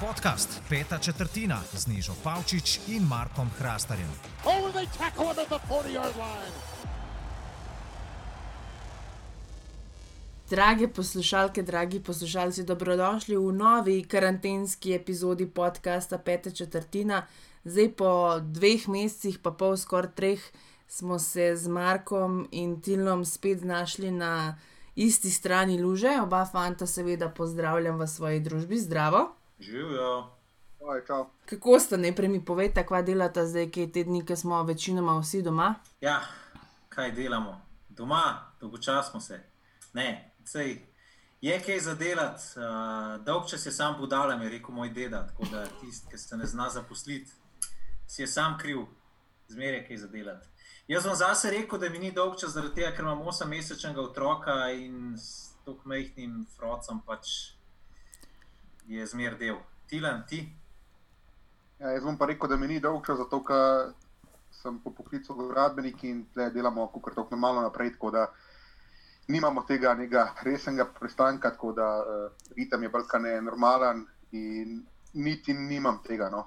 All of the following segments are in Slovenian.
Podcast Peta četrtina z Nižo Pavčič in Markom Hrastarjem. Oh, they tackle him at the 40-yard line. Drage poslušalke, dragi poslušalci, dobrodošli v novi karantenski epizodi podcasta Peta četrtina. Zdaj po dveh mesecih, pa pol skoraj treh, smo se z Markom in Tilnom spet znašli na isti strani luže. Oba fanta, seveda, pozdravljam v svoji družbi, zdravo. Živijo. Kako ste, najprej mi povejte, kva delata zdaj, ki je te dni, ki smo večinoma vsi doma? Ja, kaj delamo? Doma, dolgočasno se. Ne, sej, je kaj za delati. Uh, dolg čas je sam budalem, je rekel moj deda. Tako da tisti, ki se ne zna zaposliti, si je sam kriv, zmeraj je kaj za delati. Jaz vam zase rekel, da mi ni dolg čas, zaradi tega, ker imam 8-mesečnega otroka in s tako mehkim frocem pač je zmer del. Tilan, ti. Ja, jaz bom pa rekel, da mi ni dolg čas, zato ker sem po poklicu gradbenik in tle delamo kar tako malo naprej, tako da nimamo tega nekega resnega prestanka, tako da uh, ritem je bolj ne normalen in niti nimam tega no,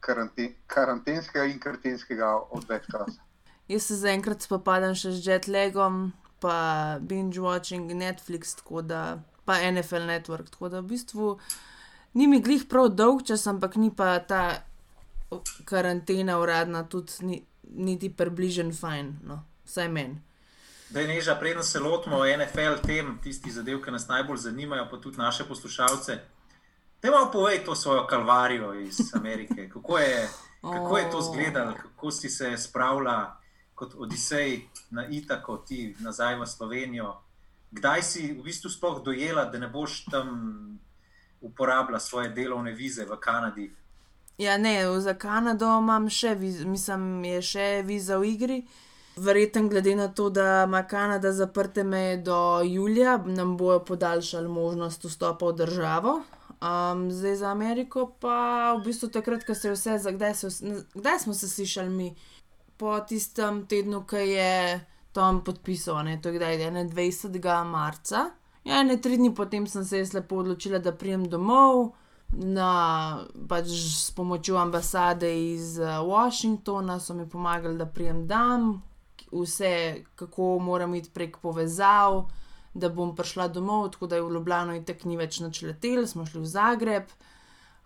karante, karantenskega in karantenskega odveč časa. Jaz se zaenkrat spopadam še z jetlagom, pa binge watching Netflix, tako da pa NFL Network. Tako da v bistvu ni mi glih prav dolg čas, ampak ni pa ta karantena uradna tudi ni, niti približen fajn, no, vsaj meni. Da je neža, preden se lotimo NFL tem, tisti zadev, ki nas najbolj zanimajo, pa tudi naše poslušalce. Te malo povej to svojo kalvarijo iz Amerike. Kako je, kako je to izgledalo, kako si se spravila kot Odisej na Itako, ti nazaj v Slovenijo. Kdaj si v bistvu sploh dojela, da ne boš tam uporabljala svoje delovne vize v Kanadi? Ja, ne, za Kanado imam še, viz, mislim, je še viza v igri. Verjetno, glede na to, da ima Kanada zaprte meje do julija, nam bojo podaljšali možnost vstopa v državo. Um, zdaj za Ameriko pa v bistvu takrat, ko se je vse, kdaj, se, kdaj smo se slišali mi, po tistem tednu, ki je Tom podpisal, ne, to je kdaj, 21. marca. Ja, ne tri dni potem sem se jaz lepo odločila, da prijem domov. Na, pač s pomočjo ambasade iz Washingtona so mi pomagali, da prijem dam, vse, kako moram iti prek povezav, da bom prišla domov, tako da je v Ljubljano in tako ni več noč letel, smo šli v Zagreb.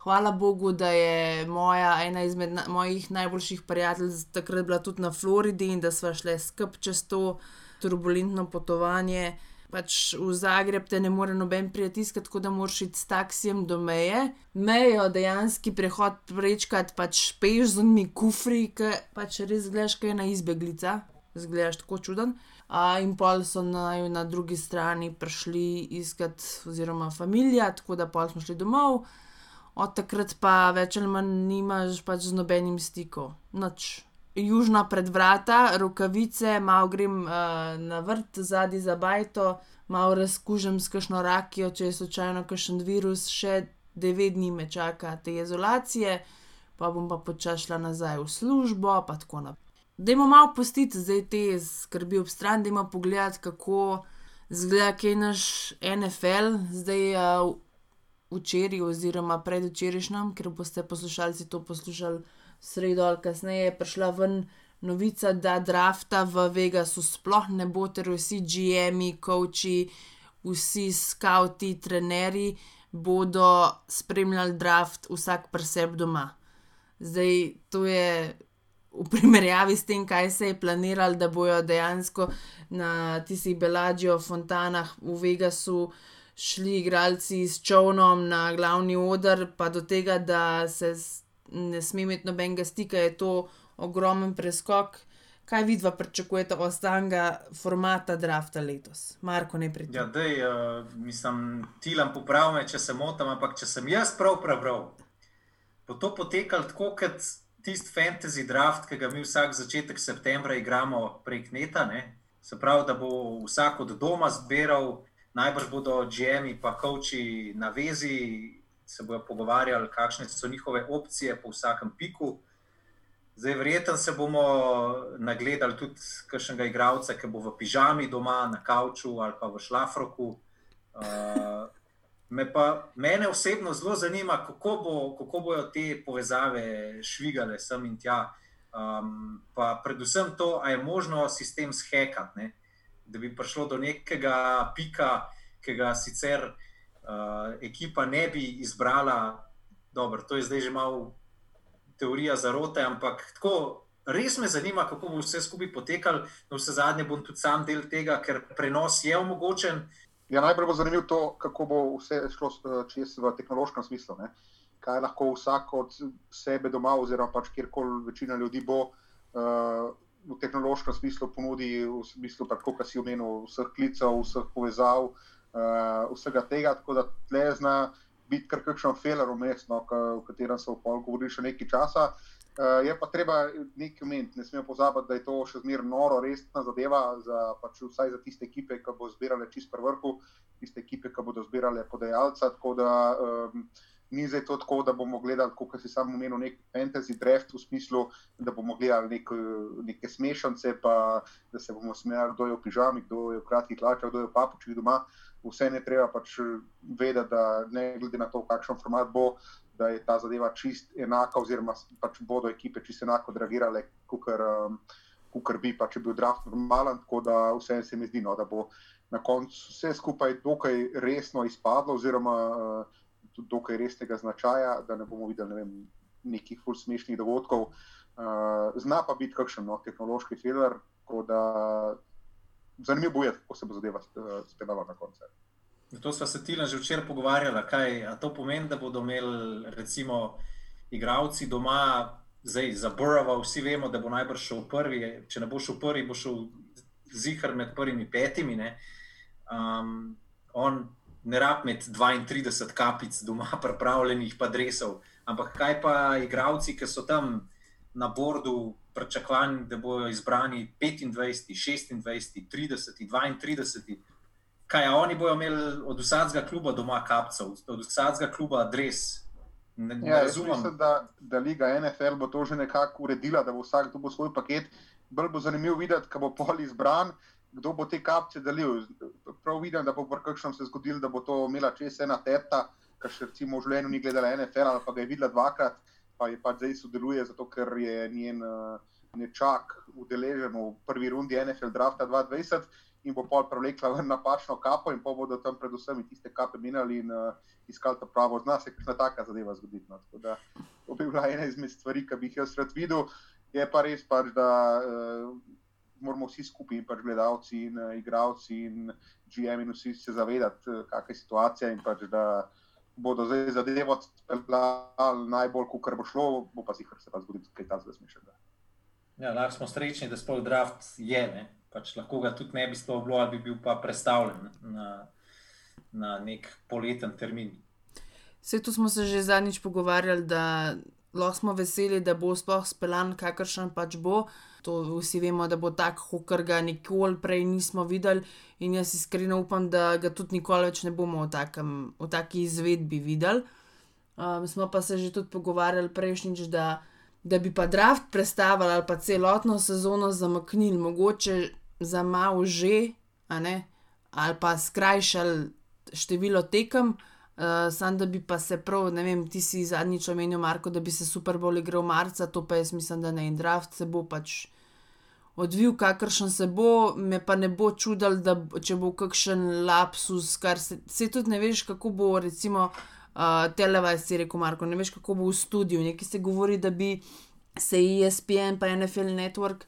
Hvala Bogu, da je moja, ena izmed na, mojih najboljših prijateljic takrat bila tudi na Floridi in da sva šle skup čez to turbulentno potovanje. Pač v Zagreb te ne more noben prijatiskati, tako da moraš iti s taksijem do meje. Mejo dejansko prehod prečkati, pač peš z unimi kufri, ki pač res gledaš, kaj je ena izbeglica, zgledaš tako čuden. A, in pol so na, na drugi strani prišli iskat, oziroma familija, tako da pol smo šli domov. Od takrat pa več ali manj nimaš pač z nobenim stikom. Noč. Južna predvrata, rokavice, malo grem uh, na vrt zadnji za bajto, malo razkužem s kakšno rakijo, če je slučajno kakšen virus, še devet dni me čaka te izolacije, pa bom pa počasi šla nazaj v službo, pa tako naprej. Dajmo malo pustiti zdaj te skrbi ob stran, dajmo pogledati, kako zgleda, kaj je naš NFL zdaj. Uh, včeraj oziroma predvčerajšnjem, ker boste poslušalci to poslušali sredo ali kasneje, je prišla ven novica, da drafta v Vegasu sploh ne bo, ter vsi GM-ji, coachi, vsi skauti, trenerji bodo spremljali draft vsak pri sebi doma. Zdaj to je. V primerjavi s tem, kaj se je planiralo, da bojo dejansko na tistih Belađijo fontanah v Vegasu šli igralci s čovnom na glavni oder, pa do tega, da se ne sme imeti nobenega stika, je to ogromen preskok. Kaj vidva pričakujete od stanga formata drafta letos? Marko, ne pridem. Ja, dej, uh, mislim, Tilan popravi me, če se motim, ampak če sem jaz prav prebral, bo to potekalo tako kot tisti fantasy draft, ki ga mi vsak začetek septembra igramo prek neta. Ne? Se pravi, da bo vsak od doma zbiral, najbrž bodo GM-ji pa coachi na vezi, se bodo pogovarjali, kakšne so njihove opcije po vsakem piku. Zdaj, verjetno se bomo nagledali tudi kakšnega igralca, ki bo v pižami doma, na kavču ali pa v šlafroku. Uh, Me pa, mene osebno zelo zanima, kako, bo, kako bojo te povezave švigale sem in tja. Um, pa predvsem to, ali je možno sistem zhekati, da bi prišlo do nekega pika, ki ga sicer uh, ekipa ne bi izbrala. Dobro, to je zdaj že malo teorija zarote, ampak tako res me zanima, kako bo vse skupaj potekalo. Na vse zadnje bom tudi sam del tega, ker prenos je omogočen. Ja, najprej bo zanimivo to, kako bo vse šlo eh, čez v tehnološkem smislu. Ne? Kaj lahko vsak od sebe doma, oziroma pač kjerkoli večina ljudi bo uh, v tehnološkem smislu ponudi, v smislu, tako kot si omenil, vseh klicev, vseh povezav, uh, vsega tega. Tako da tle zna biti kar kakšen feler umestno, v katerem se v pol govori še nekaj časa. Uh, je pa treba nekaj omeniti, ne smemo pozabiti, da je to še zmeraj noro, resna zadeva, za, pač vsaj za tiste ekipe, ki bodo zbirale čist pri vrhu, tiste ekipe, ki bodo zbirale podajalca. Tako da um, ni zdaj to tako, da bomo gledali, kot si sam omenil, nek fantasy draft v smislu, da bomo gledali nek, neke smešance, pa da se bomo smejali, kdo je v pižami, kdo je v kratkih hlačah, kdo je v papučih doma. Vse ne treba pač vedeti, da ne glede na to, kakšen format bo da je ta zadeva čist enaka, oziroma pač bodo ekipe čist enako reagirale, kot um, bi pač bil draft normalen. Tako da vse se mi zdi, no, da bo na koncu vse skupaj dokaj resno izpadlo, oziroma uh, tudi dokaj resnega značaja, da ne bomo videli ne vem, nekih ful smešnih dogodkov. Uh, zna pa biti kakšen no, tehnološki filar, tako da zanimivo je, kako se bo zadeva uh, speljala na koncu. To smo se tile že včeraj pogovarjali, kaj to pomeni, da bodo imeli, recimo, igravci doma, zdaj za Burrowa, vsi vemo, da bo najbrž šel prvi. Če ne bo šel prvi, bo šel zihar med prvimi petimi. Ne? Um, on ne rab med 32 kapic doma, pripravljenih pa dresov. Ampak kaj pa igravci, ki so tam na bordu, pričakovani, da bodo izbrani 25, 26, 30, 32 kaj oni bodo imeli od vsakega kluba doma kapcev, od vsakega kluba adres. Ne, ja, ne razumem. Mislim, da, da Liga NFL bo to že nekako uredila, da bo vsak dobil svoj paket. Bolj bo zanimivo videti, kaj bo pol izbran, kdo bo te kapce delil. Prav vidim, da bo v kakšnem se zgodil, da bo to imela čez ena teta, ki še recimo v življenju ni gledala NFL ali pa ga je videla dvakrat, pa je pač zdaj sodeluje, zato ker je njen nečak udeležen v prvi rundi NFL drafta 2020 in bo pol prevlekla v napačno kapo, in pa bodo tam predvsem tiste kape minili in uh, iskali to pravo. Zna se, kakšna taka zadeva zgoditi. No. To bi bila ena izmed stvari, ki bi jih jaz rad videl. Je pa res, pač, da uh, moramo vsi skupaj, pač gledalci, in uh, igravci, in GM, in vsi se zavedati, uh, kakšna je situacija. In pač, da bodo zdaj zadevo speljali najbolj, kar bo šlo, bo pa si jih se pa zgoditi kaj takega smešnega. Ja, lahko smo srečni, da sploh draft je. Ne? pač lahko ga tudi ne bi sploh bilo, ali bi bil pa predstavljen na, na nek poleten termin. Vse tu smo se že zadnjič pogovarjali, da lahko smo veseli, da bo sploh speljan, kakršen pač bo. To vsi vemo, da bo tako, kot ga nikoli prej nismo videli, in jaz iskreno upam, da ga tudi nikoli več ne bomo v, takem, v taki izvedbi videli. Um, smo pa se že tudi pogovarjali prejšnjič, da, da bi pa draft predstavili ali pa celotno sezono zamaknili, mogoče za malo že, ali pa skrajšali število tekem, uh, samo da bi pa se prav, ne vem, ti si zadnjič omenil, Marko, da bi se Super Bowl igral marca, to pa jaz mislim, da ne in draft se bo pač. Odvil, kakršen se bo, me pa ne bo čudil, da če bo kakšen lapsus, kar se, se tudi ne veš, kako bo, recimo, uh, televizijo, si rekel Marko, ne veš, kako bo v studiu. Nekaj se govori, da bi se ESPN pa NFL Network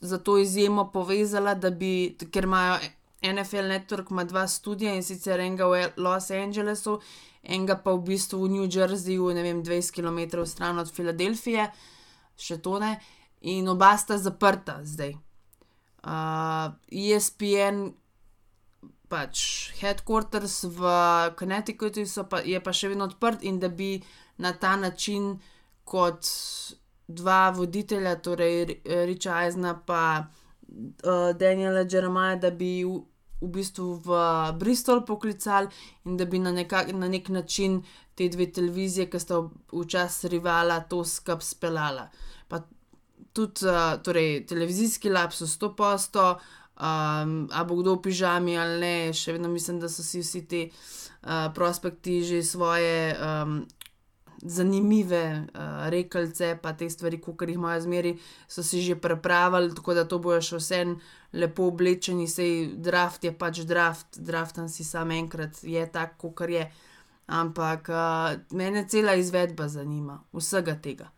za to izjemo povezala, bi, ker imajo NFL Network ima dva studija in sicer enega v Los Angelesu, enega pa v bistvu v New Jerseyju, ne vem, 20 km stran od Filadelfije, še to ne, in oba sta zaprta zdaj. Uh, ESPN, pač headquarters v Connecticutu, pa, je pa še vedno odprt in da bi na ta način kot dva voditelja, torej Riča Aizna in uh, Daniela Jeremaja, da bi v, bistvu v Bristol poklicali in da bi na, neka, na nek način te dve televizije, ki sta včasih rivala, to skup speljala. Pa tudi uh, torej, televizijski lapsus, to posto, Um, a bo kdo v pižami ali ne, še vedno mislim, da so si vsi ti uh, prospekti že svoje um, zanimive uh, rekalce, pa te stvari, kot jih imajo zmeri, so si že prepravili, tako da to bojo še vse lepo oblečeni, sej draft je pač draft, draftan si sam enkrat, je tako, kot je. Ampak uh, mene cela izvedba zanima, vsega tega.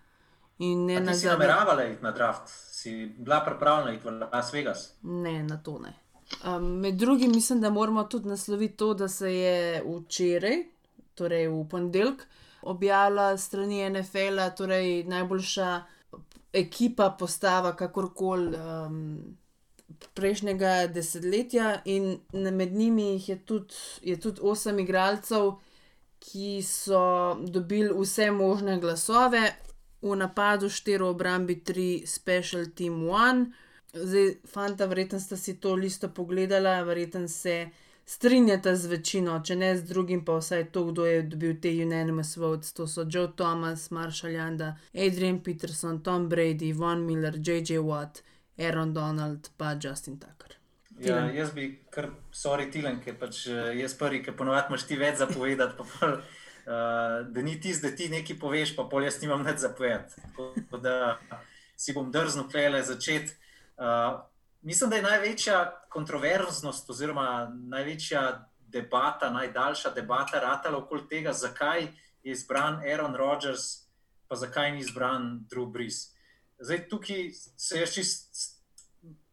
In ne na zadnje. Si nameravala iti na draft, si bila pripravljena iti v Las Vegas? Ne, na to ne. Um, med drugim mislim, da moramo tudi nasloviti to, da se je včeraj, torej v ponedeljek, objavila strani NFL-a, torej najboljša ekipa, postava, kakorkoli um, prejšnjega desetletja, in med njimi je tudi, je tudi osem igralcev, ki so dobili vse možne glasove, v napadu štiri obrambi, tri special team one. Zdaj, fanta, verjetno ste si to listo pogledala, verjetno se strinjata z večino, če ne z drugim, pa vsaj to, kdo je dobil te unanimous votes. To so Joe Thomas, Marshall Janda, Adrian Peterson, Tom Brady, Von Miller, J.J. Watt, Aaron Donald, pa Justin Tucker. Ja, jaz bi kar, sorry, Tilen, ker pač eh, jaz prvi, ki ponovadi imaš ti več zapovedati, pa pol, uh, da ni ti, da ti nekaj poveš, pa pol jaz nimam več zapovedati. Tako da si bom drznil klele začeti. Uh, Mislim, da je največja kontroverznost, oziroma največja debata, najdaljša debata, ratala okoli tega, zakaj je izbran Aaron Rodgers, pa zakaj ni izbran Drew Brees. Zdaj, tukaj se jaz čist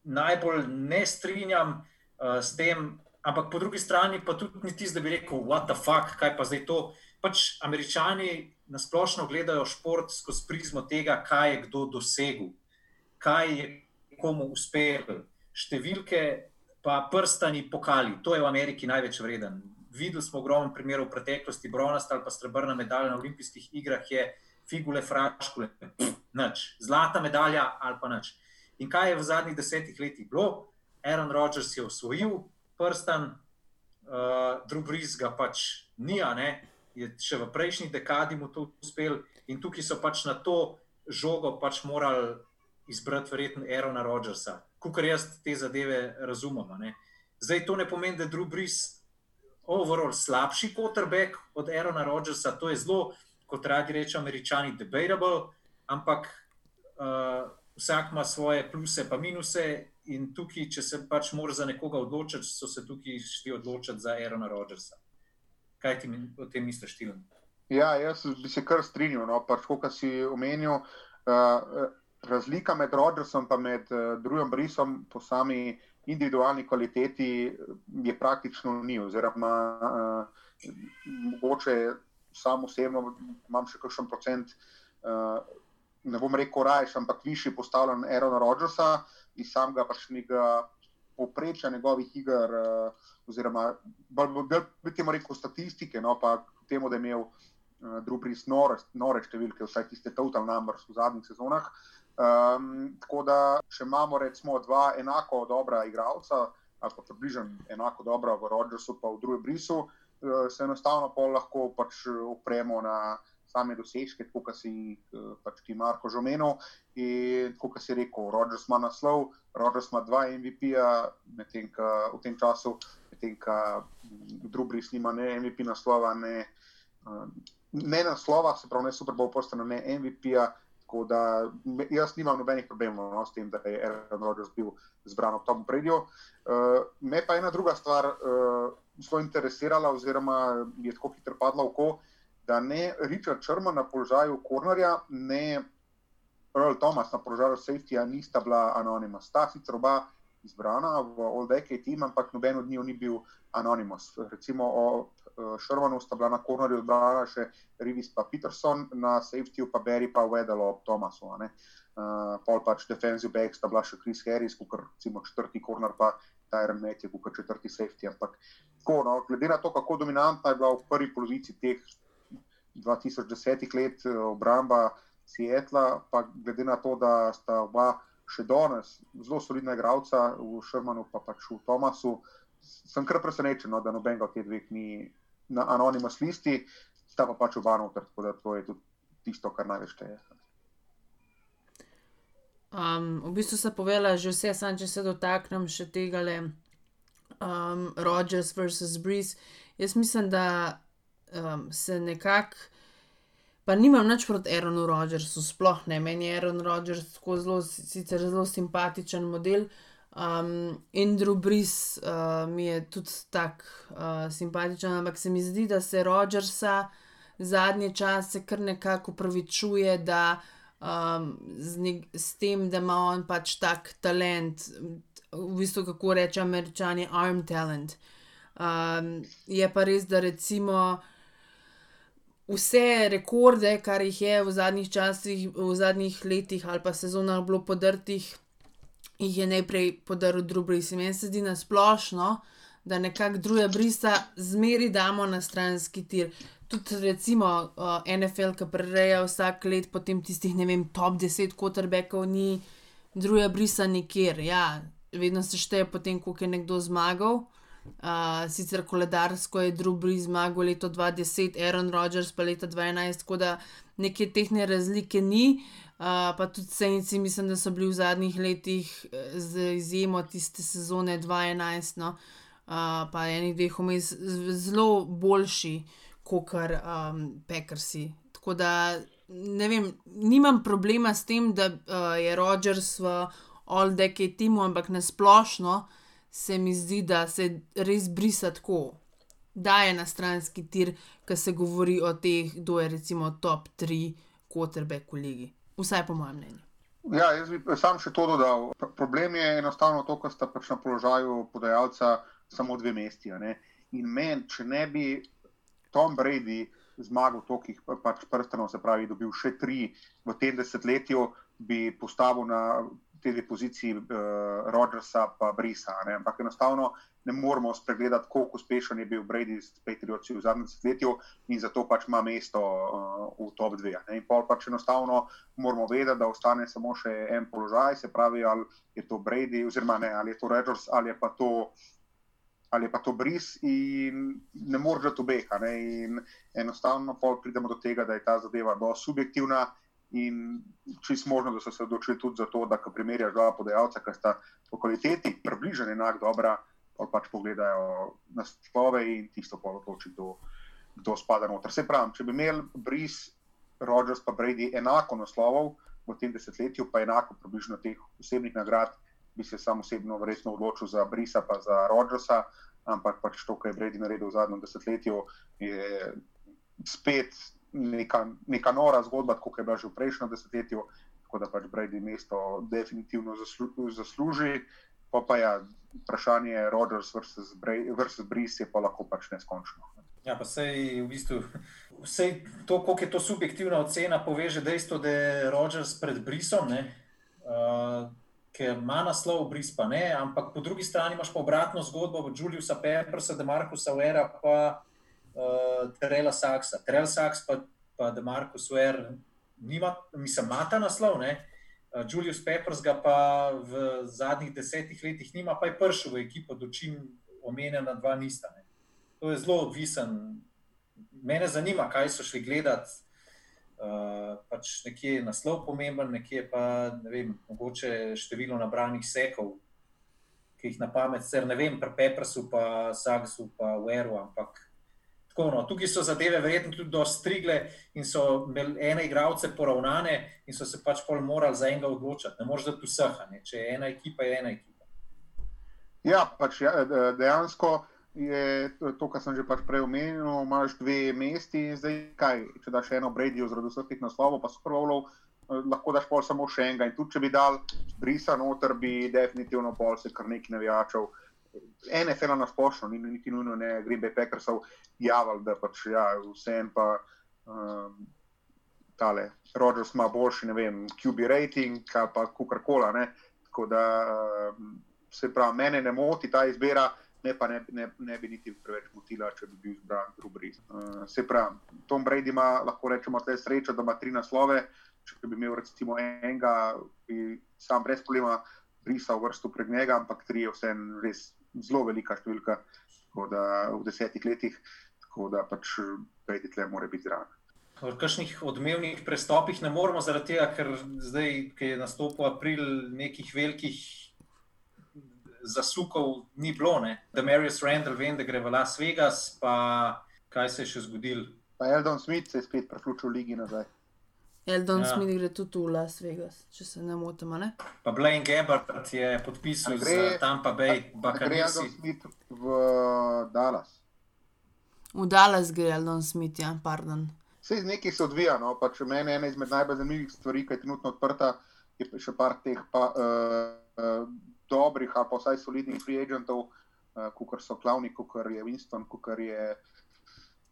najbolj ne strinjam uh, s tem, ampak po drugi strani pa tudi ni tisto, da bi rekel, what the fuck, kaj pa zdaj to. Pač američani nasplošno gledajo šport skozi prizmo tega, kaj je kdo dosegel, kaj je komu uspelo. Številke, pa prstani pokali, to je v Ameriki največ vreden. Videli smo ogromno primerov v preteklosti, bronasta ali pa srebrna medalja na olimpijskih igrah, je figule, fraškule, nič. Zlata medalja ali pa nič. In kaj je v zadnjih desetih letih bilo? Aaron Rodgers je osvojil prstan, uh, Drew Brees ga pač ni, je še v prejšnji dekadi mu to uspel in tukaj so pač na to žogo pač morali izbrati verjetno Aarona Rodgersa, kot jaz te zadeve razumem. Zdaj to ne pomeni, da je Drew Brees overall slabši quarterback od Aarona Rodgersa, to je zelo, kot radi rečemo, američani, debatable, ampak uh, vsak ima svoje pluse in minuse. In tukaj, če se pač mora za nekoga odločiti, so se tukaj šli odločiti za Aarona Rodgersa. Kaj ti o tem misliš, Tilan? Ja, jaz bi se kar strinjal. No, pač, kot si omenil, uh, razlika med Rodgersom in med uh, drugim brisom po sami individualni kvaliteti eh, je praktično ni. Oziroma, uh, mogoče samo osebno imam še kakšen procent, uh, ne bom rekel rajš, ampak višji postavljen Aerona Rodgersa in sam ga pač nekega poprečja njegovih iger, uh, oziroma bolj bi temu rekel statistike, no pa temu, da je imel. Drugi nore, nore številke, vsaj tiste total numbers v zadnjih sezonah. Uh, Um, tako da, če imamo recimo dva enako dobra igralca, ali pa približno enako dobra v Rodžersu, pa v drugem brisu, uh, se enostavno lahko pač opremo na same dosežke, kot si uh, pač ti Marko že omenil. In kot si rekel, Rodžers ima naslov, Rodžers ima dva MVP-ja, medtem ko v tem času, medtem ko drugi bris nima ne MVP naslova, ne, ne naslova, se pravi, ne Super Bowl postane, ne MVP-ja. Tako da jaz nimam nobenih problemov no, s tem, da je Aaron Rodgers bil zbran v tom predju. Uh, me pa ena druga stvar uh, zelo interesirala, oziroma je tako hitro padla oko, da ne Richard Sherman na položaju Kornerja, ne Earl Thomas na položaju Safetyja nista bila anonima. Sta sicer oba izbrana v All Decade team, ampak noben od njih ni bil anonimus. Recimo o Šrvanu sta bila na kornerju odbrana še Rivis pa Peterson, na safetyju pa Barry pa Wedelo ob Thomasu. Uh, pol pač defensive back sta bila še Chris Harris, kot recimo četrti korner pa Tyron Matthew, kot četrti safety. Ampak tako, no, glede na to, kako dominantna je bila v prvi polovici teh 2010 let eh, obramba Seatla, pa glede na to, da sta oba še danes zelo solidna igralca v Šrmanu pa pač v Thomasu, sem kar presenečen, no, da nobenega od teh dveh ni na anonimus listi, sta pa pač oba noter, tako da to je tudi tisto, kar največ šteje. Um, v bistvu sem povedala že vse, sam če se dotaknem še tega um, Rogers versus Breeze. Jaz mislim, da um, se nekako, pa nimam nič proti Aaronu Rodgersu, sploh ne. Meni je Aaron Rodgers tako zelo, sicer zelo simpatičen model. Um, Andrew Breeze uh, mi je tudi tako uh, simpatičen, ampak se mi zdi, da se Rodgersa zadnje čase kar nekako upravičuje, da um, z, ne, z tem, da ima on pač tak talent, v bistvu kako reče američani, arm talent. Um, je pa res, da recimo vse rekorde, kar jih je v zadnjih časih, v zadnjih letih ali pa sezonah bilo podrtih, jih je najprej podaril drugi. Meni se zdi na splošno, da nekako druge brisa zmeri damo na stranski tir tudi recimo uh, NFL, ki prereja vsak let potem tistih, ne vem, top 10 quarterbackov, ni druga brisa nikjer. Ja, vedno se šteje potem, koliko je nekdo zmagal. Uh, sicer koledarsko je Drew Brees zmagal leto 2010, Aaron Rodgers pa leto 2011, tako da neke tehne razlike ni. Uh, pa tudi senci, mislim, da so bili v zadnjih letih, z izjemo tiste sezone 2011, no, uh, pa enih dveh vmes, zelo boljši kot um, Packersi. Tako da ne vem, nimam problema s tem, da uh, je Rogers v All Decade timu, ampak na splošno se mi zdi, da se res brisa tako, da je na stranski tir, ki se govori o teh, kdo je recimo top 3 quarterback v ligi. Vsaj po mojem mnenju. Ja, jaz bi sam še to dodal. Problem je enostavno to, da sta pač na položaju podajalca samo dve mesti. In meni, če ne bi Tom Brady zmagal tolikih pač prstanov, se pravi, dobil še tri v tem desetletju, bi postavil na te dve poziciji uh, Rodgersa in Brisa. Ne? Ampak enostavno ne moremo spregledati, kako uspešen je bil Brady s Patrioti v zadnjem desetletju in zato pač ima mesto uh, v top dve. In pač enostavno moramo vedeti, da ostane samo še en položaj, se pravi, ali je to Brady, oziroma ne, ali je to Rodgers ali je pa to ali pa to bris, in ne moreš biti obeh. Enostavno pridemo do tega, da je ta zadeva zelo subjektivna. In čisto možno, da so se odločili tudi za to, da ko primerjajo dva podajalca, ki sta po kvaliteti približno enak dobra, pa pač pogledajo na spove in tisto pa odloči, kdo, kdo spada noter. Se pravi, če bi imeli bris, Rogers pa Brady enako naslovov v tem desetletju, pa enako približno teh osebnih nagrad, bi se sam osebno verjetno odločil za Brisa pa za Rodžersa, ampak pač to, kar je Brady naredil v zadnjem desetletju, je spet neka, neka nora zgodba, kot je bila že v prejšnjem desetletju. Tako da pač Brady mesto definitivno zaslu, zasluži. Pa pa ja, vprašanje Rodgers versus, versus Bris je pa lahko pač neskončno. Ja, pa sej v bistvu. Vse to, koliko je to subjektivna ocena, poveže dejstvo, da je Rogers pred Brisom. Uh, ker ima naslov, bris pa ne, ampak po drugi strani imaš pa obratno zgodbo od Juliusa Peppersa, Demarkusa Vera pa uh, Terela Saksa. Terela Saks pa, pa Demarkus Ver nima, mislim, ima ta naslov, ne. Uh, Julius Peppers ga pa v zadnjih desetih letih nima, pa je prišel v ekipo, dočim omenjena dva nista. Ne. To je zelo odvisen. Mene zanima, kaj so šli gledati uh, pač nekje je naslov pomemben, nekje pa ne vem, mogoče število nabranih sekov, ki jih na pamet, ker ne vem, pri Peprsu, pa Saksu, pa Weru, ampak. Tako, no, tukaj so zadeve verjetno tudi do strigle in so imeli ene igralce poravnane in so se pač pol morali za enega odločiti. Ne moreš dati vseh, če je ena ekipa, je ena ekipa. Ja, pač ja, dejansko je to, kar sem že pač prej omenil. Imáš dve mesti in zdaj kaj. Če daš eno Brady, oziroma vseh teh naslovov, pa so prvo, eh, lahko daš pol samo še enega. In tudi, če bi dal brisa noter, bi definitivno pol se kar nekaj navijačev. NFL na splošno, ni niti nujno, ne Green Bay Packersov, javljal, da pač ja, vse en pa. Um, Tale, Rogers ima boljši, ne vem, QB rating, pa kukar-kola. Tako da um, se pravi, mene ne moti ta izbira, me pa ne, ne, ne bi niti preveč motila, če bi bil izbran Rubri. Uh, se pravi, Tom Brady ima lahko rečemo te srečo, da ima tri naslove. Če bi imel recimo enega, bi sam brez problema brisal vrsto pred njega, ampak tri je vse res zelo velika številka v desetih letih, tako da pač Brady tle mora biti zraven. o kakšnih odmevnih prestopih ne moremo, zaradi tega, ker zdaj, ki je nastopil april, nekih velikih zasukov ni bilo. Da Marius Randall vem, da gre v Las Vegas, pa kaj se je še zgodil. Pa Eldon Smith se je spet preflučil v ligi nazaj. Eldon Ja. Smith gre tudi v Las Vegas, če se ne motim. a Ne? Pa Blaine Gabbard je podpisal gre- za Tampa Bay Gre Eldon. Smith v Dallas. V Dallas gre Eldon Smith, ja, pardon. Vse iz nekih se odvija. No? Pač meni je ena izmed najbolj zanimivih stvari, ki je trenutno odprta, je pa še par teh pa, uh, uh, dobrih, ali pa vsaj solidnih free agentov, uh, kot so Klavni, kot je Winston, kot je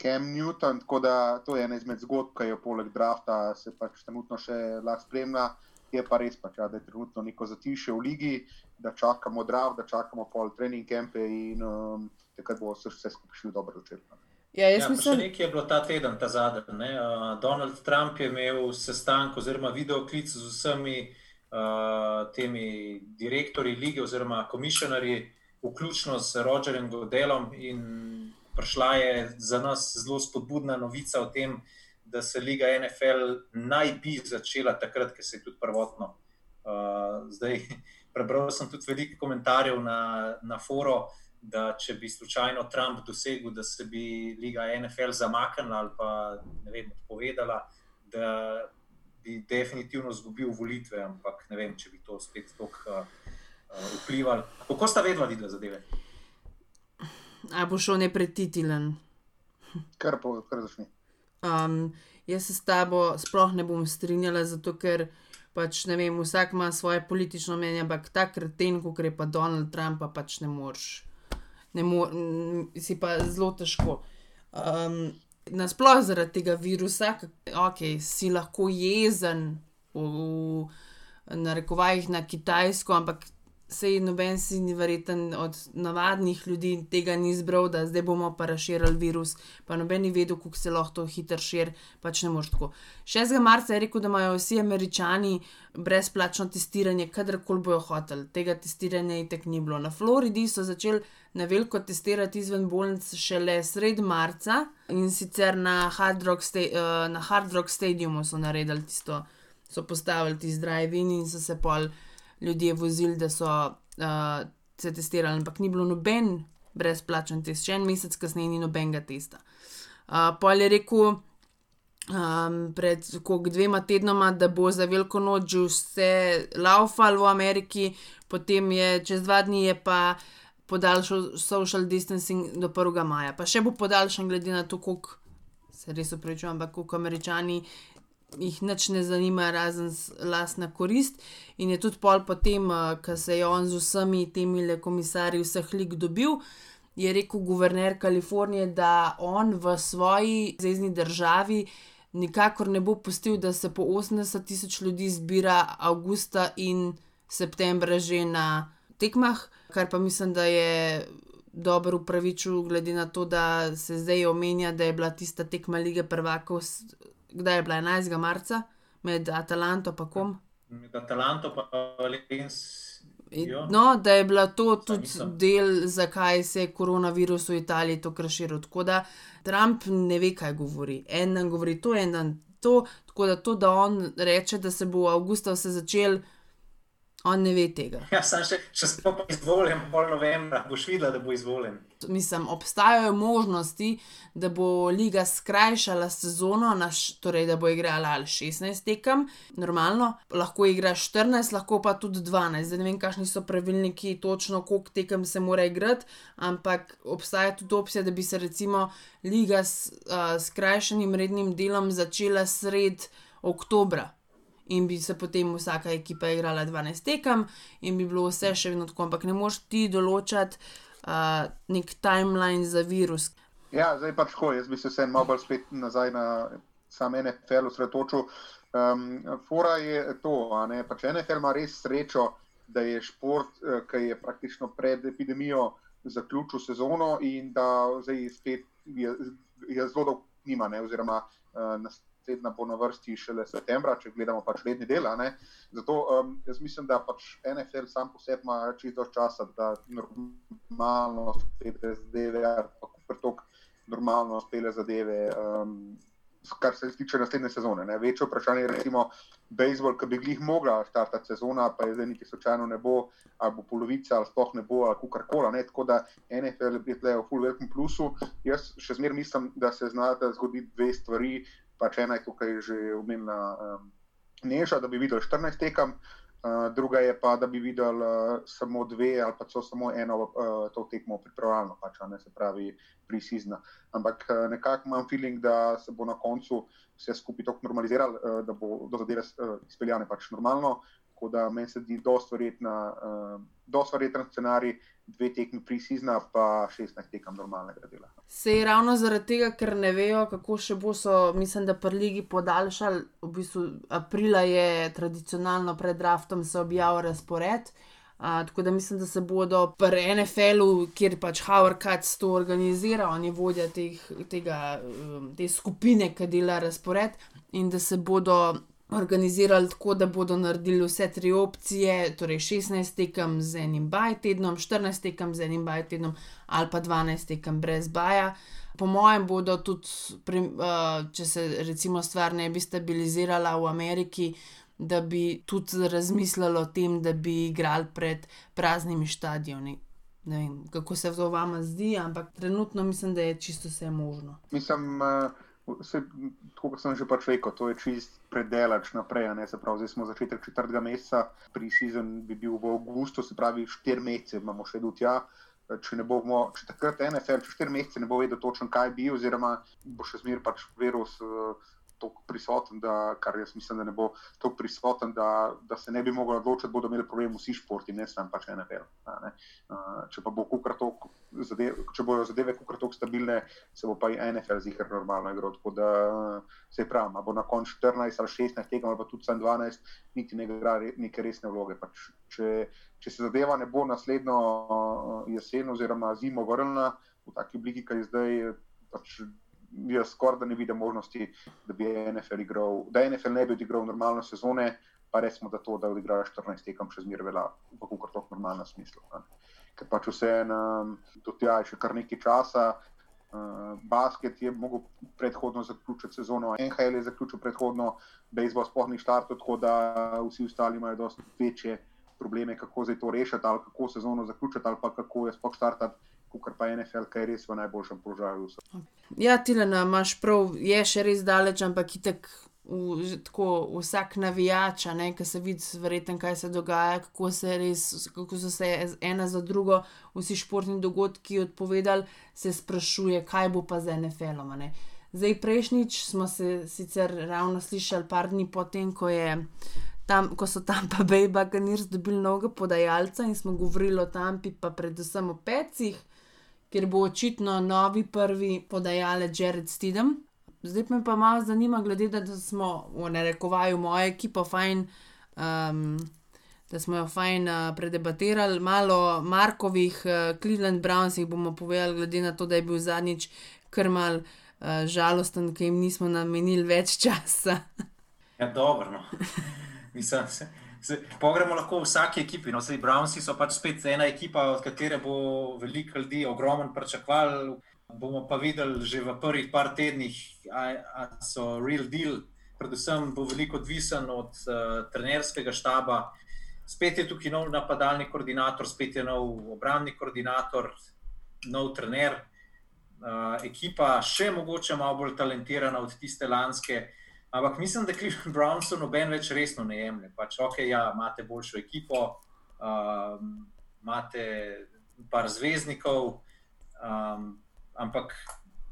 Cam Newton. Tako da to je ena izmed zgodb, ki jo poleg drafta se pač trenutno še lahko spremlja. Je pa res, pač, ja, da je trenutno neko zatišje v ligi, da čakamo draft, da čakamo pol trening campe in um, takrat bo se vse skupaj šlo dobro začeti. no. Ja, jaz Ja, mislim, nekaj je bilo ta teden, ta zadnji. ne. Uh, Donald Trump je imel sestanek oziroma videoklic z vsemi uh, temi direktorji lige oziroma komisionarji, vključno s Rogerjem Godelom. Prišla je za nas zelo spodbudna novica o tem, da se liga NFL naj bi začela takrat, ker se je tudi prvotno. Uh, zdaj, prebral sem tudi veliko komentarjev na, na forum da če bi slučajno Trump dosegel, da se bi liga NFL zamaknila ali pa ne vem, odpovedala, da bi definitivno izgubil volitve, ampak ne vem, če bi to spet tako uh, uh, vplivalo. Kako sta vedela videla zadeve? a bo šel nepretitilen. Kar pa kar začne. Um, jaz se s tabo sploh ne bom strinjala, zato ker pač ne vem, vsak ima svoje politično mnenje, ampak ta kreten, kot je pa Donald Trump, pa pač ne moreš. Ne mor, si pa zelo težko. Um, Nasplošno zaradi tega virusa, ok, si lahko jezen, v, v narekovajih na Kitajsko, ampak sej noben si ni verjeten od navadnih ljudi tega ni izbral, da zdaj bomo pa razširili virus, pa noben ni vedel, kako se lahko to hitro širi, pač ne moreš tako. 6. marca je rekel, da imajo vsi američani brezplačno testiranje, kadarkoli bojo hoteli. Tega testiranja itek ni bilo. Na Floridi so začeli na veliko testirati izven bolnic šele sred marca in sicer na Hard Rock, sta uh, na Hard Rock Stadiumu so naredili tisto, so postavili ti drive-in in so se pol ljudje vozili, da so uh, se testirali, ampak ni bilo noben brezplačen test, še en mesec kasneje ni nobenega testa. Uh, pol je rekel, um, pred koliko dvema tednoma, da bo za veliko noč že vse laufal v Ameriki, potem je čez dva dni je pa podaljšal social distancing do 1. maja. Pa še bo podaljšan, glede na to, koliko se res upravičujem, ampak koliko američani jih nič ne zanima, razen lastna korist. In je tudi pol potem, ko se je on z vsemi temi le komisarji vseh lig dobil. Je rekel guverner Kalifornije, da on v svoji zvezdni državi nikakor ne bo pustil, da se po 80 tisoč ljudi zbira avgusta in septembra že na tekmah, kar pa mislim, da je dobro upravičil, glede na to, da se zdaj omenja, da je bila tista tekma lige prvakov, kdaj je bila 11. marca med Atalanto in kom. Med Atalanto pa Valencijo. No, da je bila to tudi nisem. del, zakaj se je koronavirus v Italiji tako razširil. Tako da Trump ne ve, kaj govori. En dan govori to, en dan to. Tako da to, da on reče, da se bo avgusta vse začel, on ne ve tega. Ja, sam še, če se bo pa izvoljen, pol novembra, boš videla, da bo izvoljen. Mislim, obstajajo možnosti, da bo liga skrajšala sezono, na, š- torej da bo igrala ali 16 tekem, normalno, lahko igra 14, lahko pa tudi 12. Zdaj ne vem, kakšni so pravilniki, točno koliko tekem se mora igrati, ampak obstaja tudi opcija, da bi se recimo liga s uh, skrajšanim rednim delom začela sred oktobra. In bi se potem vsaka ekipa igrala 12 tekem, in bi bilo vse še vedno tako, ampak ne moreš ti določati uh, nek timeline za virus. Ja, zdaj pač tako. Jaz bi se vseeno malo bolj spet nazaj na sam NFL osredotočil. Um, fora je to, a ne, pač NFL ima res srečo, da je šport, eh, ki je praktično pred epidemijo zaključil sezono in da zdaj spet je, je zelo dolgo nima, ne, oziroma uh, naslednja bo na vrsti šele septembra, če gledamo pač redni del. Zato um, jaz mislim, da pač NFL sam po sebi ima čisto časa, da normalno spet zadeve, pa pretok normalno spele zadeve um, kar se tiče naslednje sezone. Ne. Večje vprašanje je, recimo, bejzbol, ki bi jih mogla štartati sezona, pa je zdaj niti slučajno ne bo, ali bo polovica, ali sploh ne bo, ali karkoli. Tako da NFL je tukaj v full velikem plusu. Jaz še zmeraj mislim, da se znata zgoditi dve stvari. Pač ena je tukaj že omenjena um, Neža, da bi videl 14 tekem. Uh, druga je pa, da bi videli uh, samo dve ali pa samo eno uh, to tekmo pripravljalno, pač, se pravi, prisizna. Ampak uh, nekako imam feeling, da se bo na koncu vse skupaj tako normaliziralo, uh, da bo do zadeve uh, izpeljane pač normalno. Tako da meni se zdi dosti verjeten uh, scenarij, dve tekmi prisizna, pa 16 tekem normalnega dela. Se je ravno zaradi tega, ker ne vejo, kako še bo, so, mislim, da pri Ligi podaljšali. V bistvu aprila je tradicionalno pred draftom se objavil razpored. Uh, tako da mislim, da se bodo pri NFL-u, kjer pač Howard Katz to organizira, on je vodja teh, tega, te skupine, ki dela razpored, in da se bodo organizirali tako, da bodo naredili vse tri opcije, torej 16 tekem z enim baj tednom, 14 tekem z enim baj tednom ali pa 12 tekem brez baja. Po mojem, bodo tudi, če se recimo stvar ne bi stabilizirala v Ameriki, da bi tudi razmislili o tem, da bi igrali pred praznimi stadioni. Ne vem, kako se to vama zdi, ampak trenutno mislim, da je čisto vse možno. Mislim, uh... Vse, tako kot sem že pač rekel, to je čist predelač naprej. Se pravi, zdaj smo začetek četrtega meseca, pri sezonu bi bil v avgustu, se pravi, štiri mesece imamo še do tja. Če, bomo, če takrat NFL, če štiri mesece ne bo vedel točno, kaj bi, oziroma bo še zmeraj pač veril tako prisoten, da, kar jaz mislim, da ne bo tako prisoten, da, da se ne bi mogli odločiti, bodo imeli problem vsi športi, ne samo pač NFL. Ne. Če pa bo kukratok, če bojo zadeve kukratok stabilne, se bo pa i NFL zihar normalno igral. Tako da se pravi, bo na koncu 14 ali 16 tekem ali pa tudi 12, niti ne igra neke resne vloge. Pač, če, če se zadeva ne bo naslednjo jesen oziroma zimo vrnila v taki obliki, kaj je zdaj. Pač, jaz skoraj da ne vidim možnosti, da bi NFL igral, da NFL ne bi odigral normalno sezone, pa resmo, da to, da odigra 14 tekem, še zmeraj velja v kako to normalno smislu. Ne. Ker pač vse eno, do tja je še kar nekaj časa. Uh, basket je mogel predhodno zaključiti sezono, NHL je zaključil predhodno, bejzbol sploh ni štartil, tako da vsi ostali imajo dosti večje probleme, kako zdaj to rešiti, ali kako sezono zaključiti, ali pa kako je sploh štartati kot pa NFL, ki je res v najboljšem položaju. Ja, Tilena, imaš prav, je še res daleč, ampak itek. V, tako, vsak navijač, ki se vidi, verjetno, kaj se dogaja, kako, se res, kako so se ena za drugo vsi športni dogodki odpovedali, se sprašuje, kaj bo pa z NFL-om. Zdaj, prejšnjič smo se sicer ravno slišali, par dni potem, ko, tam, ko so tam pa Bejba Ganir dobili novega podajalca in smo govorili o Tampi, pa predvsem o pecih ker bo očitno novi prvi podajalec Jared Stidham. Zdaj me pa malo zanima, glede na to, da smo v narekovaju moja ekipa fajn. Um, Da smo jo fajn uh, predebatirali, malo Markovih, uh, Cleveland Brownsih bomo povedali, glede na to, da je bil zadnjič kar mal uh, žalosten, ker jim nismo namenili več časa. ja, dobro. No. Mislim, Pogremo lahko v vsaki ekipi. No, Brownsi so pač spet ena ekipa, od katere bo veliko ljudi ogromno pričakovali. Bomo pa videli že v prvih par tednih, da so real deal. Predvsem bo veliko odvisen od uh, trenerskega štaba. Spet je tukaj nov napadalni koordinator, spet je nov obrambni koordinator, nov trener. Uh, ekipa še mogoče malo bolj talentirana od tiste lanske. Ampak mislim, da Cleveland Browns noben več resno ne jemlje. Pač, ok, ja, imate boljšo ekipo, um, imate par zvezdnikov, um, ampak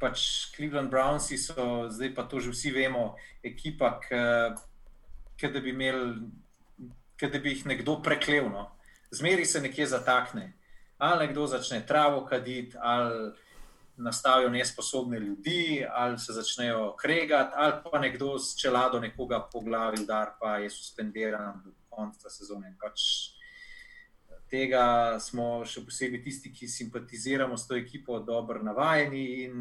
pač Cleveland Browns so zdaj pa to že vsi vemo, ekipa, ki da bi imeli, da bi jih nekdo preklevno. No. Zmeri se nekje zatakne. Ali nekdo začne travo kaditi, ali nastavijo nesposobne ljudi, ali se začnejo kregati, ali pa nekdo s čelado nekoga po glavi udar, pa je suspendiran do konca sezone. Pač tega smo še posebej tisti, ki simpatiziramo s to ekipo, dobro navajeni.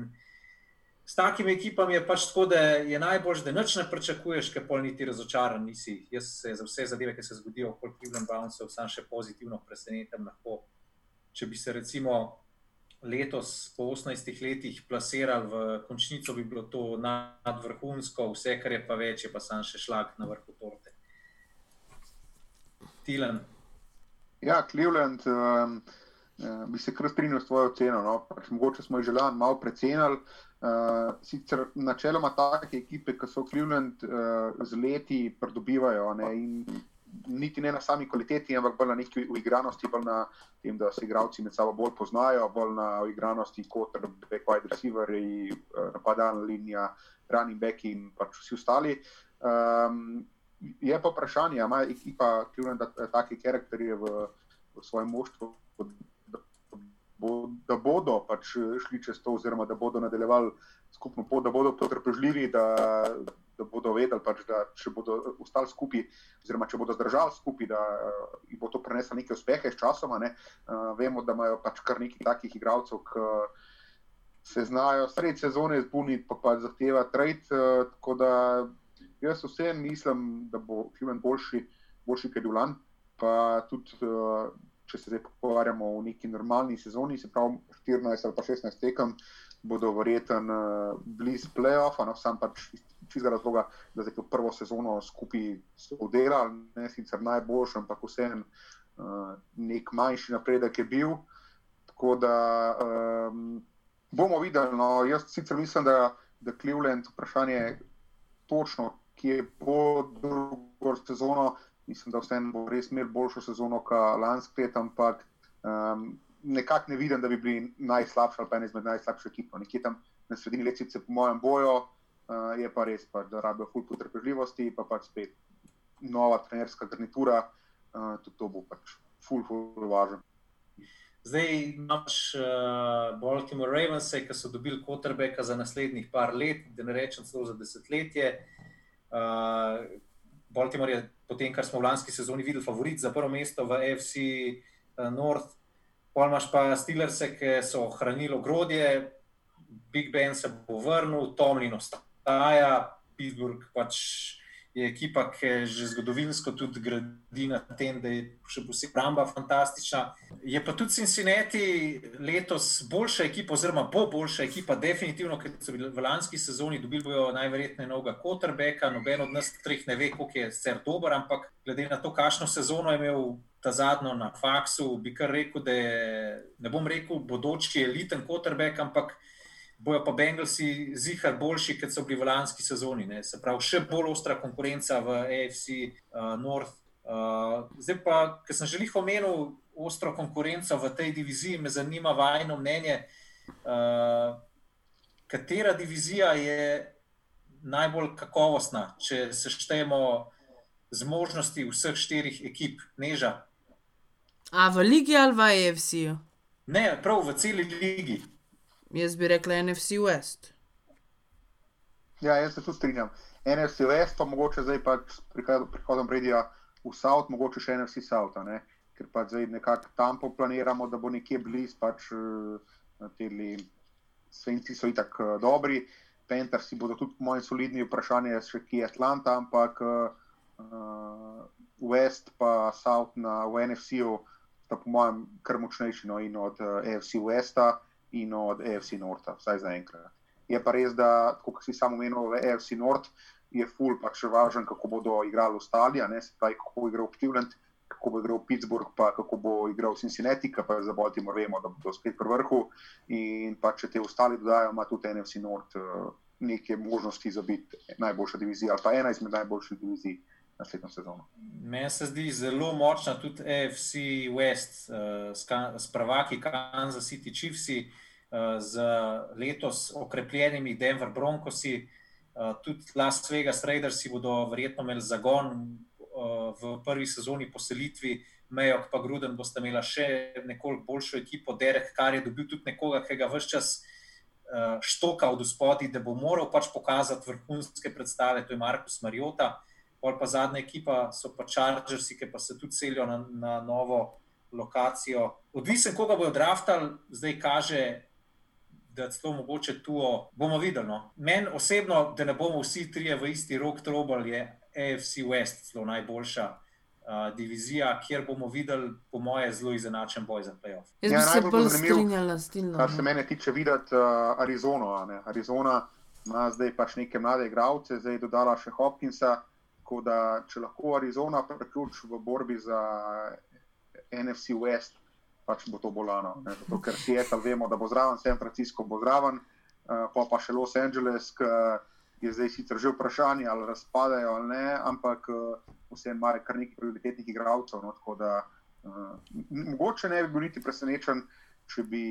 S takimi ekipami je pač tako, da je najbolj, da noč ne pričakuješ, ker pol niti razočaran nisi. Jaz se za vse zadeve, ki se zgodijo, kot Cleveland Browns, sam še pozitivno presenetim. Lahko, če bi se recimo letos, po 18 letih, plasirali v končnico, bi bilo to nadvrhunsko, vse, kar je pa več, je pa sam še šlag na vrhu torte. Tilan. Ja, Cleveland, um, bi se kar strinjal s tvojo ceno. No? Pač mogoče smo jih želeli malo precenili. Uh, sicer načeloma take ekipe, ki so Cleveland uh, z leti pridobivajo. Ne? In niti ne na sami kvaliteti, ampak bolj na neki uigranosti, bolj na tem, da se igravci med sabo bolj poznajo, bolj na uigranosti kot back wide receiver, uh, napadalna linija, running back in pač vsi ostali. Um, je pa vprašanje, ali ima ekipa Cleveland take karakterje v, v svojem moštvu, da, bo, da bodo pač šli čez to, oziroma da bodo nadaljevali skupno pot, da bodo potrpežljivi. Da bodo vedeli, pač, da če bodo ostali skupaj, oziroma če bodo zdržali skupaj, da uh, jih bo to preneslo neke uspehe s časom. Ne? Uh, vemo, da imajo pač kar nekaj takih igralcev, ki se znajo sredi sezone zbuniti, pa pa zahteva trade. Uh, tako da jaz vsem mislim, da bo Klimen boljši, boljši kot Dulan. Pa tudi, uh, če se zdaj pogovarjamo o neki normalni sezoni, se pravi 14 ali pa 16 tekem. Bodo verjetno uh, blizu playoffa, no, sam pač čizga razloga, da se je prvo sezono skupaj oddelali, ne sicer najboljši, ampak vseeno uh, nek manjši napredek je bil. Tako da um, bomo videli. No, jaz sicer mislim, da, da Cleveland vprašanje točno, kje bo drugo sezono. Mislim, da vseeno bo res imel boljšo sezono kot lansko leto, ampak um, nekako ne vidim, da bi bili najslabši ali pa ena izmed najslabših ekip. No, nekje tam na sredini lesice, po mojem, boju. Uh, je pa res, pa, da rabijo ful potrpežljivosti, pa pač spet nova trenerska garnitura, uh, tudi to bo pač ful, ful važno. Zdaj imaš uh, Baltimore Ravens, ki so dobili Kotrbeka za naslednjih par let, da ne rečem celo za desetletje. Uh, Baltimore je potem, kar smo v lanski sezoni videli, favorit za prvo mesto v AFC uh, North. Pol imaš pa Steelers, ki so ohranili ogrodje, Big Ben se bo vrnil, Tomlin ostaja obstaja, Pittsburgh pač je ekipa, ki že zgodovinsko tudi gradi na tem, da je še posebej obramba fantastična. Je pa tudi Cincinnati letos boljša ekipa, oziroma bo boljša ekipa, definitivno, ker so bili v lanski sezoni dobili bojo najverjetneje novega Kotrbeka. Noben od nas treh ne ve, koliko je sicer dober, ampak glede na to, kakšno sezono je imel. Ta zadnjo na faksu bi kar rekel, da je, ne bom rekel, bodoči eliten quarterback, ampak bojo pa Bengalsi zihar boljši, kot so bili v lanski sezoni. Ne. Se pravi, še bolj ostra konkurenca v AFC uh, North. Uh, zdaj pa, ker sem že jih omenil, ostro konkurenco v tej diviziji, me zanima vajno mnenje, uh, katera divizija je najbolj kakovostna, če se štejemo z možnosti vseh štirih ekip, neža. A v Ligi ali v AFC? -ju? Ne, prav v celi ligi. Jaz bi rekla NFC West. Ja, jaz se tudi strinjam. NFC West, pa mogoče zdaj pa s prihodom Bredija v South, mogoče še NFC South, ne? ker pa zdaj nekako tam poplaniramo, da bo nekje blizu, pač na teli Svenci so itak uh, dobri, Panthers bodo tudi moji solidni, vprašanje je še kje je Atlanta, ampak uh, West pa South na NFC-u sta po mojem kar močnejši no, in od uh, AFC Westa in od AFC Norta, vsaj za enkrat. Je pa res, da, kot si samo omenil, v AFC Nort je ful pač važen, kako bodo igrali ostali, ne se pravi, kako bo igral Cleveland, kako bo igral Pittsburgh, pa kako bo igral Cincinnati, ki pa za Baltimore vemo, da bodo spet pri vrhu. In pa če te ostali dodajo, ima tudi NFC Nort uh, neke možnosti za biti najboljša divizija ali pa ena izmed najboljših divizij. Meni se zdi zelo močna tudi AFC West, uh, s pravaki Kansas City Chiefs, uh, z letos okrepljenimi Denver Broncosi, uh, tudi Las Vegas Raiders bodo verjetno imeli zagon uh, v prvi sezoni poselitvi, Mejok pa Gruden boste imeli še nekoliko boljšo ekipo, Derek, kar je dobil tudi nekoga, ki ga vse čas. Štoka od spodaj, da bo moral pač pokazati vrhunske predstave, to je Markus Mariota, uh, pol pa zadnja ekipa so pa Chargersi, ki pa se tudi selijo na, na novo lokacijo. Odvisen, koga bodo draftali, zdaj kaže, da je to mogoče tu. Bomo videli. No. Meni osebno, da ne bomo vsi trije v isti rok trobal, je AFC West zelo najboljša. uh, divizija, kjer bomo videli, po moje, zelo izenačen boj za playoff. Jaz Ja, bi se najbolj bolj strinjala s tem. Kar se mene tiče, videti uh, Arizono. a ne. Arizona ima zdaj pač neke mlade igralce, zdaj je dodala še Hopkinsa. Tako da, če lahko Arizona priključi v borbi za NFC West, pač bo to bolano. ne. Zato, ker Seattle vemo, da bo zraven, San Francisco bo zraven, uh, pa pa še Los Angeles, ki je zdaj sicer že vprašanje, ali razpadajo ali ne, ampak uh, vseeno ima kar nekaj prioritetnih igralcev. No, tako da, uh, mogoče ne bi bil niti presenečen, če bi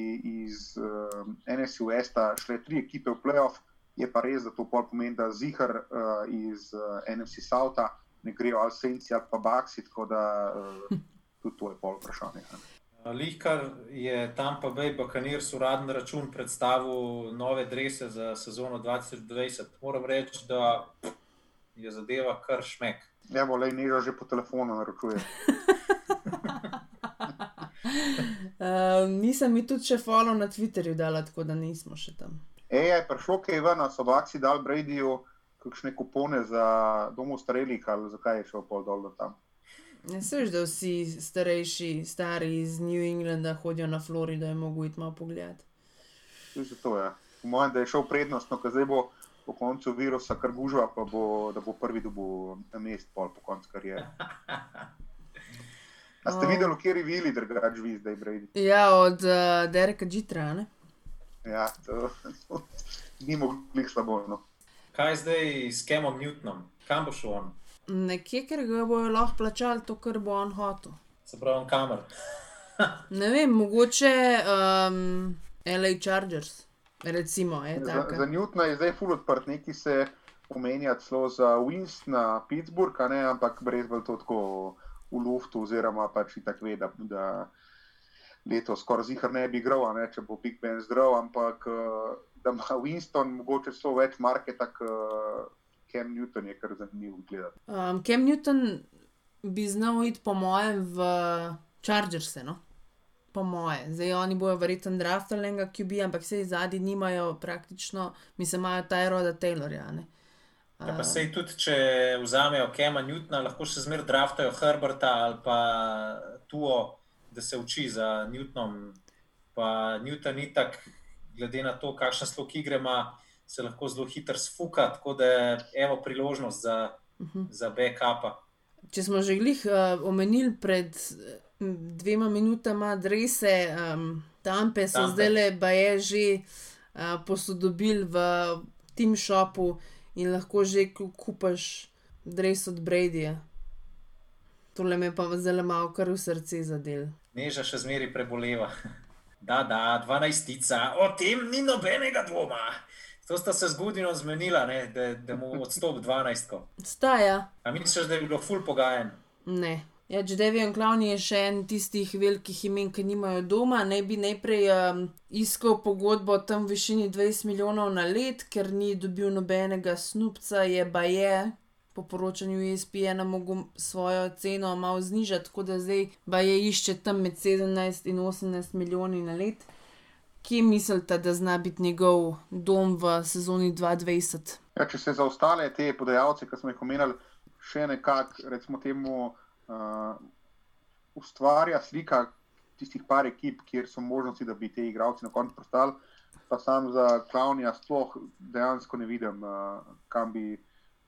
iz uh, NSU Westa šle tri ekipe v playoff, je pa res, da to pomeni, da zihar uh, iz uh, NFC Souta ne grejo ali Senci ali pa Baxi, tako da uh, tudi to je pol vprašanje. ne. Lihkar je Tampa Bay Buccaneers uradni račun predstavil nove drese za sezono 2020. Moram reči, da je zadeva kar šmek. Evo, le neža že po telefonu naročuje. Uh, nisem mi tudi še follow na Twitterju dala, tako da nismo še tam. Ej, je prišlo kaj ven, so Baxi dal Bradyju kakšne kupone za domov starelih ali zakaj je šel pol dol do tam. Ja, se veš, da vsi starejši, stari iz New Englanda hodijo na Florido in mogo iti malo pogledat. Tudi zato je. Po mojem, da je šel prednostno, ker zdaj bo po koncu virusa kar gužva, pa bo, da bo prvi dobil mest pol po koncu karijere. A ste Oh. videli, v kateri vili drugač vi zdaj, Brady? Ja, od uh, Dereka Džitra, ne? Ja, to ni mogli slabo. No. Kaj je zdaj s Kemom Newtonom? Kam bo šel on? Nekje, ker ga bojo lahko plačali to, kar bo on hotel. Se pravi, on kamer. Ne vem, mogoče um, LA Chargers, recimo, Za, za Newtona je zdaj full odprt, neki se omenja celo za Winstona, Pittsburgh, a ne, ampak brez bolj to tako v luftu, oziroma pač tako ve, da, da letos skoraj zihar ne bi igral, a ne, če bo Big Ben zdrav, ampak eh, da ima Winston mogoče so več marketa, kot Cam Newton je kar zanimivo gledati. Um, Cam Newton bi znal iti, po mojem, v Chargers, no? Po moje. Zdaj oni bojo verjetno draftali enega QB, ampak se zadnji nimajo praktično, mislim, imajo Tyroda Taylorja. Ne? Ja, pa sej tudi, če vzamejo Kema Newtona, lahko še zmeraj draftajo Herberta ali pa Tuo, da se uči za Newtonom. Pa Newton ni tak, glede na to, kakšen slog igre ima, se lahko zelo hitro sfuka, tako da je evo priložnost za, uh -huh. za backupa. Če smo že glih uh, omenili pred eh, dvema minutama drese, um, Tampe so Tampe. zdaj le baje že uh, posodobili v Team Shopu in lahko že ku- kupaš dres od Bradyja. Tole me je pa zelo malo kar v srce zadel. Neža še zmeraj preboleva. Da, da, dvanajstica, o tem ni nobenega dvoma. To sta se zgodilo zmenila, ne, da, da mu odstop dvanajstko. Staja, A misliš, da je bilo ful pogajen? ne. Ja, Devijan Clown je še en tistih velikih imen, ki nimajo doma. Naj bi najprej um, iskal pogodbo tam v višini 20 milijonov na let, ker ni dobil nobenega snupca, je baje. Po poročanju ESPN-a mogel svojo ceno malo znižati, tako da zdaj baje išče tam med 17 in 18 milijoni na let. Kje mislite, da zna biti njegov dom v sezoni 2020? Ja, če se za ostale te podajalce, ki smo jih omenjali, še nekako, recimo, temu uh, ustvarja slika tistih par ekip, kjer so možnosti, da bi ti igralci na koncu postali, pa sam za Klaunija sploh dejansko ne vidim, uh, kam, bi,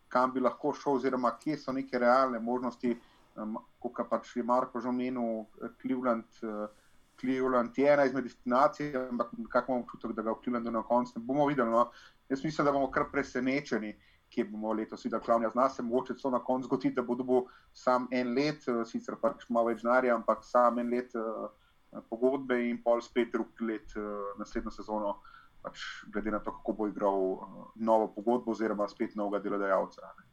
kam bi lahko šel, oziroma kje so neke realne možnosti. Um, Kot pač je Marko že omenil, eh, Cleveland. Uh, Cleveland je ena izmed destinacij, ampak kako imamo občutek, da ga v Clevelandu na koncu ne bomo videli. No. Jaz mislim, da bomo kar presenečeni, kje bomo letos videli Klavnja. Zna se mogoče celo na koncu zgoditi, da bo dobil sam en let, eh, sicer pač malo več denarja, ampak sam en let uh, pogodbe in pol spet drug let uh, naslednjo sezono, pač glede na to, kako bo igral uh, novo pogodbo oziroma spet novega delodajalca. ne.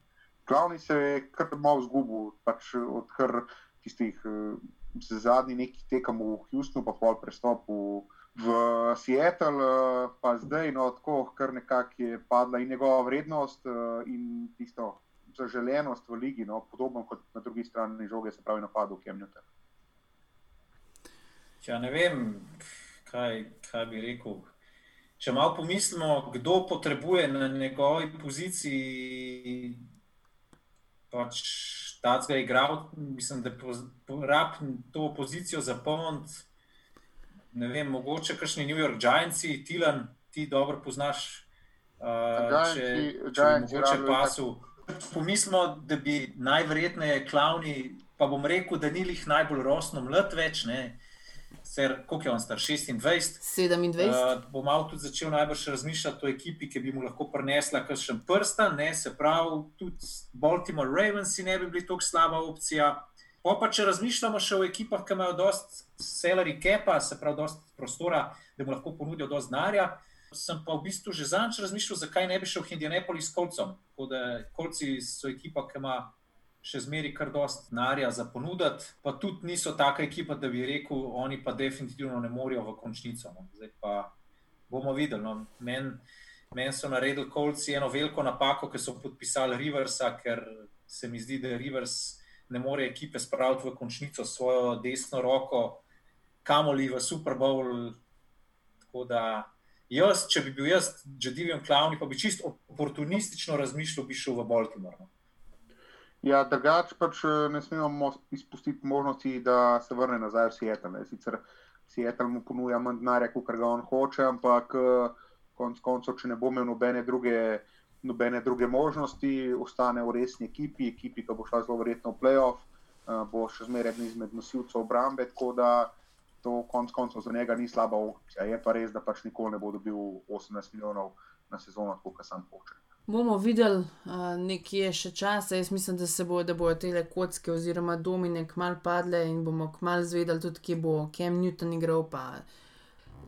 Klavni se je kar malo zgubil, pač odkar tistih uh, zadnjih nekaj tekem v Houstonu, pa pol prestop v, v Seattle, uh, pa zdaj, no, tako, kar nekako je padla in njegova vrednost uh, in tisto zaželenost v ligi, no, podobno kot na drugi strani žoge, se pravi napadu Kemnjuta. Ja, ne vem, kaj, kaj bi rekel. Če malo pomislimo, kdo potrebuje na njegovi poziciji pač tacga igral, mislim, da rab to pozicijo zapolniti. Ne vem, mogoče kakšni New York Giantsi, Tilan, ti dobro poznaš. Uh, če če bi mogoče pasu. Pomislimo, da bi najverjetneje klavni, pa bom rekel, da ni jih najbolj rosno mlad več. Ne? Ser, koliko je on star? 26. 27. Uh, bom malo tudi začel najbrž razmišljati o ekipi, ki bi mu lahko prinesla kakšen prsten. Ne? Se pravi, tudi Baltimore Ravens ne bi bili tako slaba opcija. Pa, pa če razmišljamo še o ekipah, ki imajo dosta salary capa, se pravi, dosta prostora, da mu lahko ponudijo dosta denarja sem pa v bistvu že zanč razmišljal, zakaj ne bi šel v Indianapolis s kolcem. Kolci so ekipa, ki ima še zmeri kar dost denarja za ponuditi, pa tudi niso taka ekipa, da bi rekel, oni pa definitivno ne morejo v končnico. No. Zdaj pa bomo videli. No. Meni men so naredili kolci eno veliko napako, ker so podpisali Riversa, ker se mi zdi, da Rivers ne more ekipe spraviti v končnico s svojo desno roko, kamoli v Super Bowl. Tako da Jaz, če bi bil jaz, že divjim klavni, pa bi čisto oportunistično razmišljal, bi šel v Baltimore. No. Ja, drugače pač eh, ne smemo izpustiti možnosti, da se vrne nazaj v Seattle. Sicer Seattle mu ponuja manj denarja, kot ga on hoče, ampak eh, konec koncev, če ne bo imel nobene druge, nobene druge možnosti, ostane v resni ekipi, ekipi, ki bo šla zelo verjetno v playoff, eh, bo še zmeraj eden izmed nosilcev obrambe to konec koncev za njega ni slaba opcija. Je pa res, da pač nikoli ne bo dobil 18 milijonov na sezono, kot sam hoče. Bomo videli, uh, nekje še čas. Jaz mislim, da se bo, da bodo te kocke oziroma domine kmalo padle in bomo kmalo zvedeli tudi, kje bo Kem Newton igral. Pa.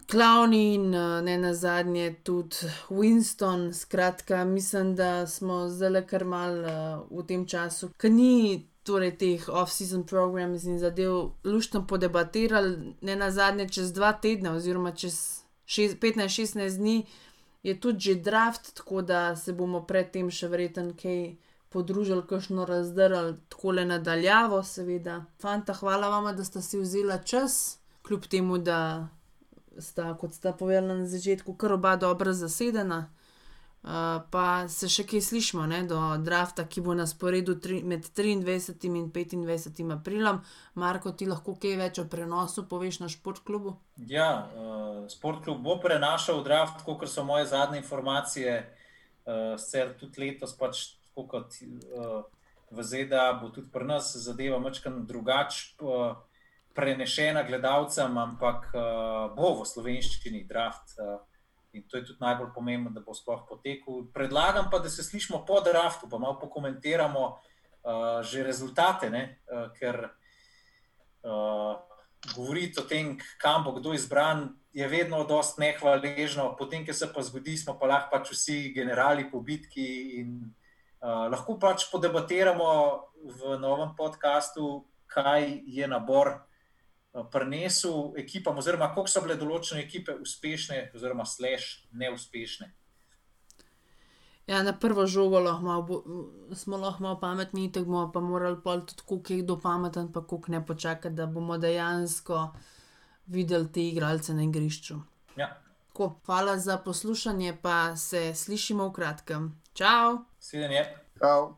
Klavni in ne na zadnje tudi Winston. Skratka, mislim, da smo zelo kar mal uh, v tem času, ki ni torej teh off-season programs in zadev luštno podebatirali, ne na zadnje čez dva tedna, oziroma čez 15-16 dni, je tudi že draft, tako da se bomo predtem še verjetno kaj podružili, kakšno razdrl, tako le nadaljavo, seveda. Fanta, hvala vam, da ste si vzeli čas, kljub temu, da sta, kot sta povedala na začetku, kar oba dobro zasedena. Uh, pa se še kaj slišmo ne, do drafta, ki bo na sporedu tri, med 23 in 25 aprilom. Marko, ti lahko kaj več o prenosu poveš na športklubu? Ja, uh, športklub bo prenašal draft, kot so moje zadnje informacije. Uh, Ser tudi letos, pač, kot uh, v ZDA, bo tudi pri nas zadeva mačkam drugače. Uh, Prenešena gledalcem, ampak uh, bo v slovenščini draft. Uh, In to je tudi najbolj pomembno, da bo sploh potekel. Predlagam pa, da se slišmo po draftu, pa malo pokomentiramo uh, že rezultate, uh, ker uh, govoriti o tem, kam bo kdo izbran, je vedno dosti nehvaležno. Potem, ki se pa zgodi, smo pa lahko pač vsi generali po bitki in uh, lahko pač podebatiramo v novem podkastu, kaj je nabor. Eh, prenesel ekipam, oziroma kako so bile določene ekipe uspešne, oziroma slash neuspešne. Ja, na prvo žogo lahko, smo lahko malo pametni, tako bomo pa morali pa tudi, je kdo pameten, pa kako ne počakati, da bomo dejansko videli te igralce na igrišču. Ja. Ko, hvala za poslušanje, pa se slišimo v kratkem. Čau! Svidenje! Čau!